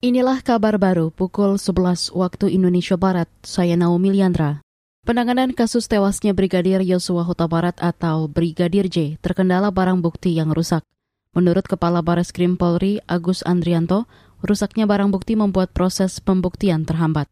Inilah kabar baru pukul 11 waktu Indonesia Barat. Saya Naomi Liandra. Penanganan kasus tewasnya Brigadir Yosua Huta Barat atau Brigadir J terkendala barang bukti yang rusak. Menurut Kepala Bares Krim Polri Agus Andrianto, rusaknya barang bukti membuat proses pembuktian terhambat.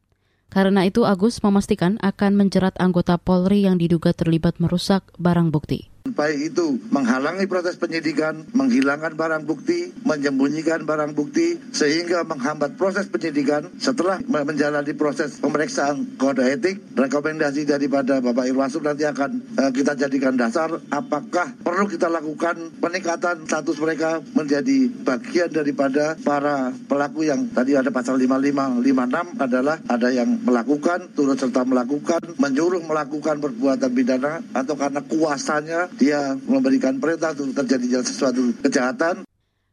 Karena itu Agus memastikan akan menjerat anggota Polri yang diduga terlibat merusak barang bukti baik itu menghalangi proses penyidikan, menghilangkan barang bukti, menyembunyikan barang bukti, sehingga menghambat proses penyidikan setelah menjalani proses pemeriksaan kode etik, rekomendasi daripada Bapak Irwasum nanti akan uh, kita jadikan dasar apakah perlu kita lakukan peningkatan status mereka menjadi bagian daripada para pelaku yang tadi ada pasal 55, 56 adalah ada yang melakukan, turut serta melakukan, menyuruh melakukan perbuatan pidana atau karena kuasanya dia memberikan perintah untuk terjadinya sesuatu kejahatan.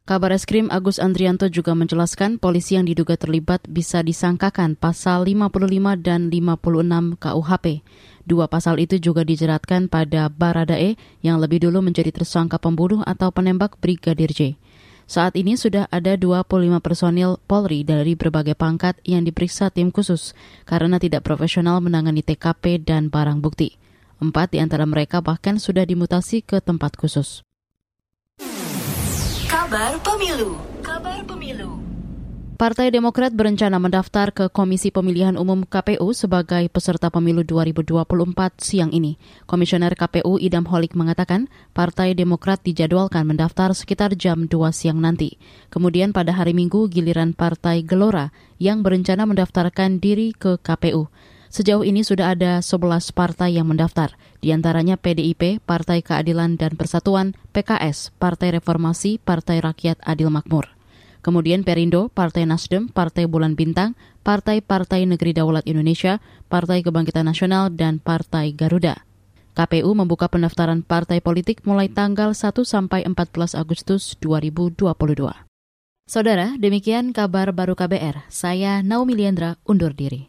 Kabar Eskrim Agus Andrianto juga menjelaskan polisi yang diduga terlibat bisa disangkakan pasal 55 dan 56 KUHP. Dua pasal itu juga dijeratkan pada Baradae yang lebih dulu menjadi tersangka pembunuh atau penembak Brigadir J. Saat ini sudah ada 25 personil Polri dari berbagai pangkat yang diperiksa tim khusus karena tidak profesional menangani TKP dan barang bukti. Empat di antara mereka bahkan sudah dimutasi ke tempat khusus. Kabar Pemilu Kabar Pemilu Partai Demokrat berencana mendaftar ke Komisi Pemilihan Umum KPU sebagai peserta pemilu 2024 siang ini. Komisioner KPU Idam Holik mengatakan Partai Demokrat dijadwalkan mendaftar sekitar jam 2 siang nanti. Kemudian pada hari Minggu giliran Partai Gelora yang berencana mendaftarkan diri ke KPU. Sejauh ini sudah ada 11 partai yang mendaftar, di antaranya PDIP, Partai Keadilan dan Persatuan, PKS, Partai Reformasi, Partai Rakyat Adil Makmur. Kemudian Perindo, Partai Nasdem, Partai Bulan Bintang, Partai-Partai Negeri Daulat Indonesia, Partai Kebangkitan Nasional, dan Partai Garuda. KPU membuka pendaftaran partai politik mulai tanggal 1 sampai 14 Agustus 2022. Saudara, demikian kabar baru KBR. Saya Naomi Liandra undur diri.